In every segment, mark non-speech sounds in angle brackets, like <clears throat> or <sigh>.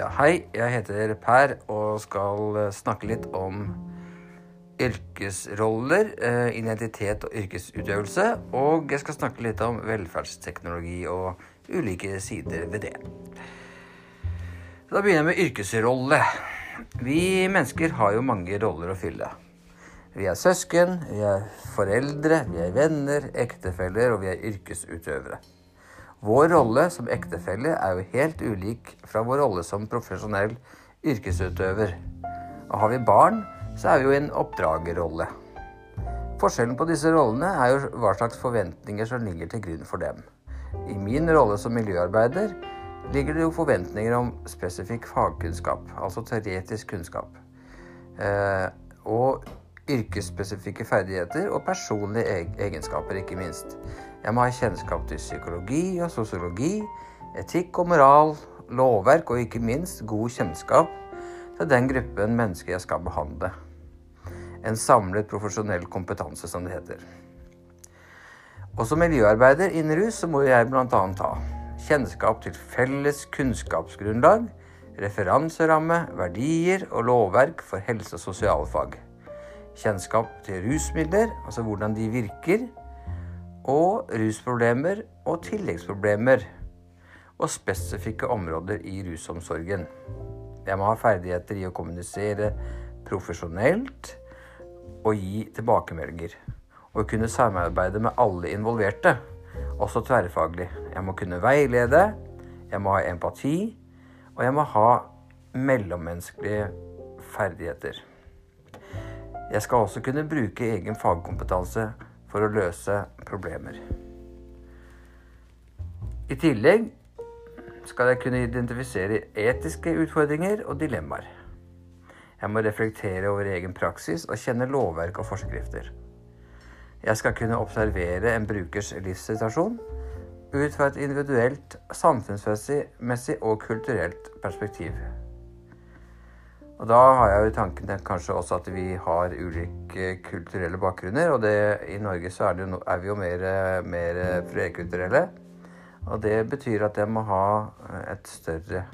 Ja, hei, jeg heter Per og skal eh, snakke litt om yrkesroller, eh, identitet og yrkesutøvelse. Og jeg skal snakke litt om velferdsteknologi og ulike sider ved det. Da begynner jeg med yrkesrolle. Vi mennesker har jo mange roller å fylle. Vi er søsken, vi er foreldre, vi er venner, ektefeller, og vi er yrkesutøvere. Vår rolle som ektefelle er jo helt ulik fra vår rolle som profesjonell yrkesutøver. Og har vi barn, så er vi jo i en oppdragerrolle. Forskjellen på disse rollene er jo hva slags forventninger som ligger til grunn for dem. I min rolle som miljøarbeider ligger det jo forventninger om spesifikk fagkunnskap, altså teoretisk kunnskap. Eh, og yrkesspesifikke ferdigheter og personlige egenskaper, ikke minst. Jeg må ha kjennskap til psykologi og sosiologi, etikk og moral, lovverk og ikke minst god kjennskap til den gruppen mennesker jeg skal behandle. En samlet profesjonell kompetanse, som det heter. Og som miljøarbeider innen rus så må jeg bl.a. ha kjennskap til felles kunnskapsgrunnlag, referanseramme, verdier og lovverk for helse- og sosialfag kjennskap til rusmidler, altså hvordan de virker, og rusproblemer og tilleggsproblemer, og spesifikke områder i rusomsorgen. Jeg må ha ferdigheter i å kommunisere profesjonelt og gi tilbakemeldinger. Og kunne samarbeide med alle involverte, også tverrfaglig. Jeg må kunne veilede, jeg må ha empati, og jeg må ha mellommenneskelige ferdigheter. Jeg skal også kunne bruke egen fagkompetanse for å løse problemer. I tillegg skal jeg kunne identifisere etiske utfordringer og dilemmaer. Jeg må reflektere over egen praksis og kjenne lovverk og forskrifter. Jeg skal kunne observere en brukers livssituasjon ut fra et individuelt, samfunnsmessig og kulturelt perspektiv. Og da har jeg jo i tankene kanskje også at vi har ulike kulturelle bakgrunner. Og det, i Norge så er, det, er vi jo mer, mer flerkulturelle. Og det betyr at jeg må ha et større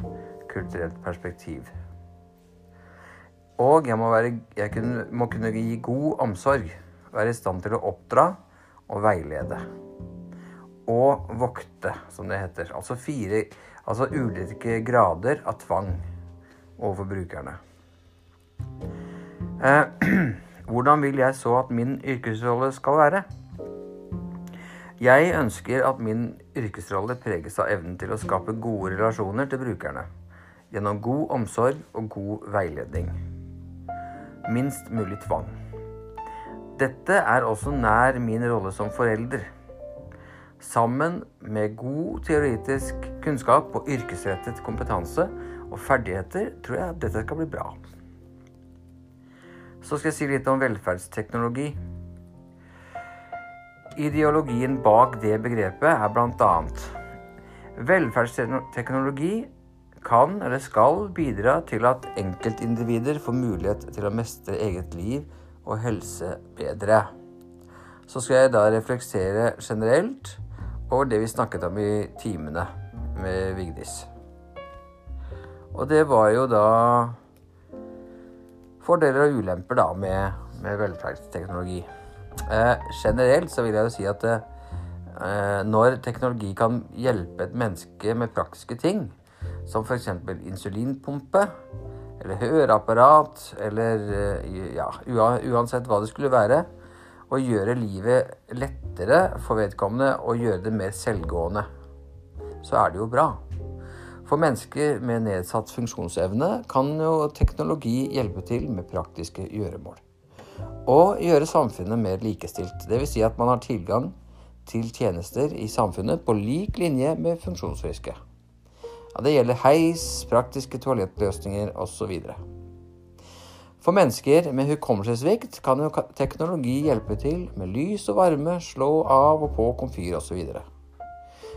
kulturelt perspektiv. Og jeg må, være, jeg kunne, må kunne gi god omsorg. Være i stand til å oppdra og veilede. Og vokte, som det heter. Altså fire Altså ulike grader av tvang overfor brukerne. Eh, <clears throat> hvordan vil jeg så at min yrkesrolle skal være? Jeg ønsker at min yrkesrolle preges av evnen til å skape gode relasjoner til brukerne. Gjennom god omsorg og god veiledning. Minst mulig tvang. Dette er også nær min rolle som forelder. Sammen med god teoretisk kunnskap og yrkesrettet kompetanse og ferdigheter tror jeg dette skal bli bra. Så skal jeg si litt om velferdsteknologi. Ideologien bak det begrepet er bl.a. Velferdsteknologi kan eller skal bidra til at enkeltindivider får mulighet til å mestre eget liv og helse bedre. Så skal jeg da refleksere generelt over det vi snakket om i timene med Vigdis. Og det var jo da fordeler og ulemper da med, med velferdsteknologi. Eh, generelt så vil jeg jo si at eh, når teknologi kan hjelpe et menneske med praktiske ting, som f.eks. insulinpumpe eller høreapparat eller eh, ja, uansett hva det skulle være, å gjøre livet lettere for vedkommende og gjøre det mer selvgående, så er det jo bra. For mennesker med nedsatt funksjonsevne kan jo teknologi hjelpe til med praktiske gjøremål. Og gjøre samfunnet mer likestilt. Dvs. Si at man har tilgang til tjenester i samfunnet på lik linje med funksjonsfriske. Ja, det gjelder heis, praktiske toalettløsninger osv. For mennesker med hukommelsessvikt kan jo teknologi hjelpe til med lys og varme, slå av og på komfyr osv.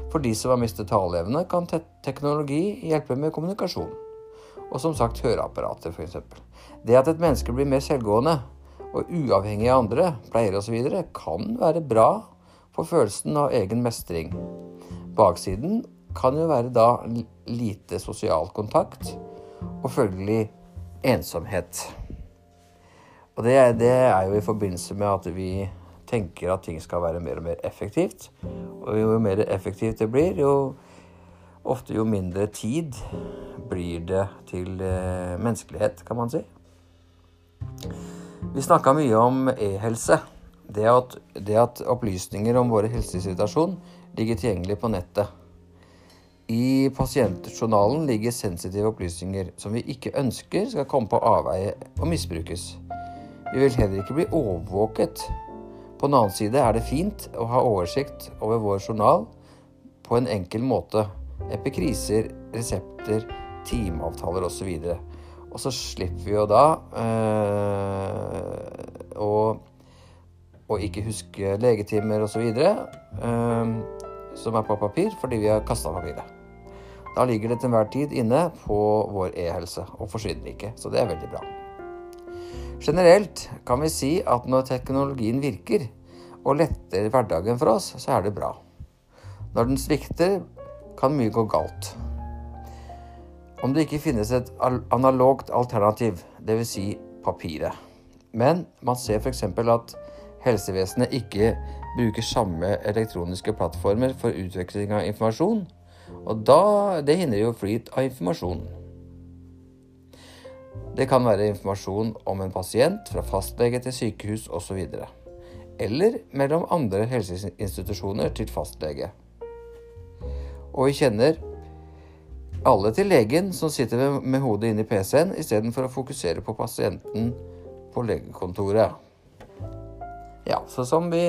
For de som har mistet taleevne, kan te teknologi hjelpe med kommunikasjon. Og som sagt høreapparater, f.eks. Det at et menneske blir mer selvgående og uavhengig av andre, pleier osv., kan være bra for følelsen av egen mestring. Baksiden kan jo være da lite sosial kontakt og følgelig ensomhet. Og det, det, er jo i forbindelse med at vi tenker at ting skal være mer og mer effektivt. Og jo mer effektivt det blir, jo ofte jo mindre tid blir det til eh, menneskelighet, kan man si. Vi snakka mye om e-helse. Det, det, at opplysninger om vår helsesituasjon ligger tilgjengelig på nettet. I pasientjournalen ligger sensitive opplysninger som vi ikke ønsker skal komme på avveie og misbrukes. Vi vil heller ikke bli overvåket. På den annen side er det fint å ha oversikt over vår journal på en enkel måte. Epikriser, resepter, timeavtaler osv. Og så slipper vi jo da øh, å, å ikke huske legetimer osv. Øh, som er på papir, fordi vi har kasta papiret. Da ligger det til enhver tid inne på vår e-helse og forsvinner ikke. Så det er veldig bra. Generelt kan vi si at når teknologien virker og letter hverdagen for oss, så er det bra. Når den svikter, kan mye gå galt. Om det ikke finnes et analogt alternativ, dvs. Si papiret. Men man ser f.eks. at helsevesenet ikke bruker samme elektroniske plattformer for utveksling av informasjon og da, det hindrer jo flyt av informasjon. Det kan være informasjon om en pasient fra fastlege til sykehus osv. Eller mellom andre helseinstitusjoner til fastlege. Og vi kjenner alle til legen som sitter med hodet inn i PC-en istedenfor å fokusere på pasienten på legekontoret. Ja, så som vi,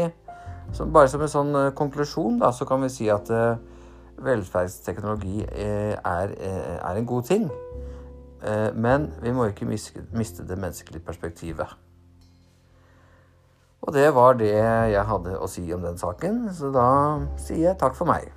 som bare som en sånn eh, konklusjon, da, så kan vi si at uh, velferdsteknologi eh, er, eh, er, en god ting. Eh, men vi må ikke miste det menneskelige perspektivet. Og det var det jeg hadde å si om den saken, så da sier jeg takk for meg.